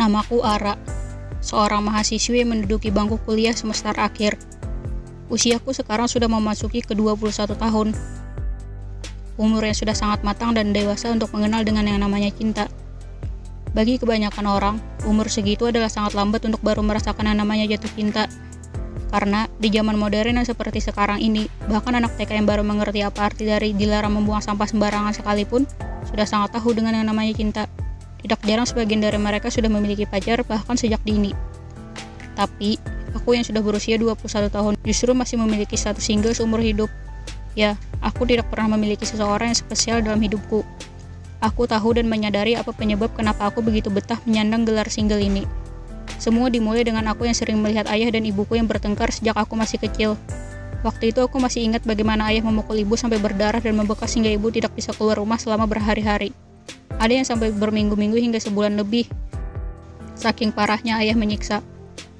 Namaku Ara, seorang mahasiswi yang menduduki bangku kuliah semester akhir. Usiaku sekarang sudah memasuki ke-21 tahun. Umur yang sudah sangat matang dan dewasa untuk mengenal dengan yang namanya cinta. Bagi kebanyakan orang, umur segitu adalah sangat lambat untuk baru merasakan yang namanya jatuh cinta. Karena di zaman modern yang seperti sekarang ini, bahkan anak TK yang baru mengerti apa arti dari dilarang membuang sampah sembarangan sekalipun, sudah sangat tahu dengan yang namanya cinta. Tidak jarang sebagian dari mereka sudah memiliki pacar bahkan sejak dini. Tapi, aku yang sudah berusia 21 tahun justru masih memiliki status single seumur hidup. Ya, aku tidak pernah memiliki seseorang yang spesial dalam hidupku. Aku tahu dan menyadari apa penyebab kenapa aku begitu betah menyandang gelar single ini. Semua dimulai dengan aku yang sering melihat ayah dan ibuku yang bertengkar sejak aku masih kecil. Waktu itu aku masih ingat bagaimana ayah memukul ibu sampai berdarah dan membekas hingga ibu tidak bisa keluar rumah selama berhari-hari. Ada yang sampai berminggu-minggu hingga sebulan lebih. Saking parahnya ayah menyiksa.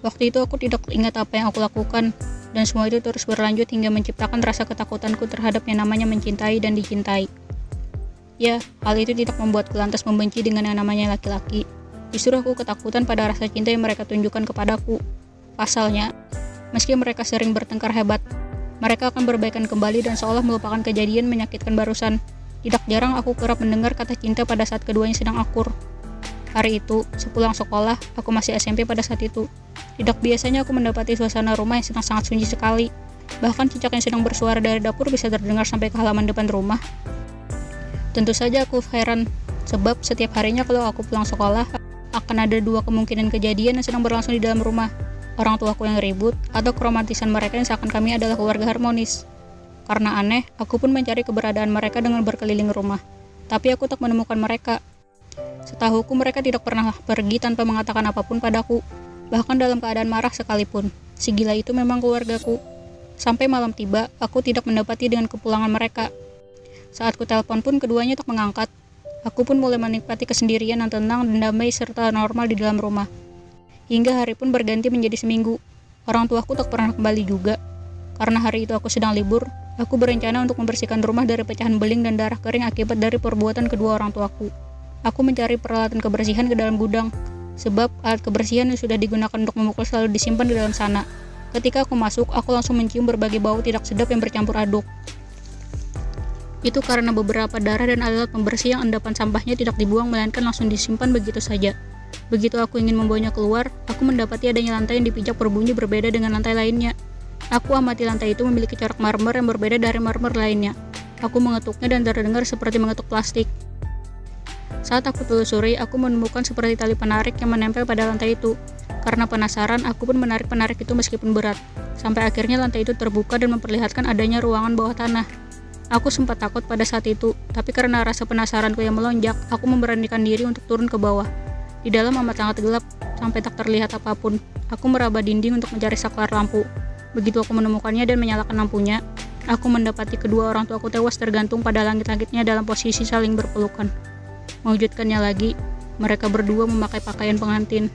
Waktu itu aku tidak ingat apa yang aku lakukan, dan semua itu terus berlanjut hingga menciptakan rasa ketakutanku terhadap yang namanya mencintai dan dicintai. Ya, hal itu tidak membuatku lantas membenci dengan yang namanya laki-laki. Justru aku ketakutan pada rasa cinta yang mereka tunjukkan kepadaku. Pasalnya, meski mereka sering bertengkar hebat, mereka akan berbaikan kembali dan seolah melupakan kejadian menyakitkan barusan. Tidak jarang aku kerap mendengar kata cinta pada saat keduanya sedang akur. Hari itu, sepulang sekolah, aku masih SMP pada saat itu. Tidak biasanya aku mendapati suasana rumah yang sedang sangat sunyi sekali. Bahkan cicak yang sedang bersuara dari dapur bisa terdengar sampai ke halaman depan rumah. Tentu saja aku heran, sebab setiap harinya kalau aku pulang sekolah, akan ada dua kemungkinan kejadian yang sedang berlangsung di dalam rumah. Orang tuaku yang ribut, atau keromantisan mereka yang seakan kami adalah keluarga harmonis. Karena aneh, aku pun mencari keberadaan mereka dengan berkeliling rumah. Tapi aku tak menemukan mereka. Setahuku mereka tidak pernah pergi tanpa mengatakan apa pun padaku. Bahkan dalam keadaan marah sekalipun. Si gila itu memang keluargaku. Sampai malam tiba, aku tidak mendapati dengan kepulangan mereka. Saat ku telepon pun keduanya tak mengangkat. Aku pun mulai menikmati kesendirian yang tenang dan damai serta normal di dalam rumah. Hingga hari pun berganti menjadi seminggu. Orang tuaku tak pernah kembali juga. Karena hari itu aku sedang libur, Aku berencana untuk membersihkan rumah dari pecahan beling dan darah kering akibat dari perbuatan kedua orang tuaku. Aku mencari peralatan kebersihan ke dalam gudang, sebab alat kebersihan yang sudah digunakan untuk memukul selalu disimpan di dalam sana. Ketika aku masuk, aku langsung mencium berbagai bau tidak sedap yang bercampur aduk. Itu karena beberapa darah dan alat pembersih yang endapan sampahnya tidak dibuang melainkan langsung disimpan begitu saja. Begitu aku ingin membawanya keluar, aku mendapati adanya lantai yang dipijak berbunyi berbeda dengan lantai lainnya. Aku amati lantai itu memiliki corak marmer yang berbeda dari marmer lainnya. Aku mengetuknya dan terdengar seperti mengetuk plastik. Saat aku telusuri, aku menemukan seperti tali penarik yang menempel pada lantai itu. Karena penasaran, aku pun menarik penarik itu meskipun berat. Sampai akhirnya lantai itu terbuka dan memperlihatkan adanya ruangan bawah tanah. Aku sempat takut pada saat itu, tapi karena rasa penasaranku yang melonjak, aku memberanikan diri untuk turun ke bawah. Di dalam amat sangat gelap, sampai tak terlihat apa pun. Aku meraba dinding untuk mencari saklar lampu. Begitu aku menemukannya dan menyalakan lampunya, aku mendapati kedua orang tuaku tewas tergantung pada langit-langitnya dalam posisi saling berpelukan. Mewujudkannya lagi, mereka berdua memakai pakaian pengantin.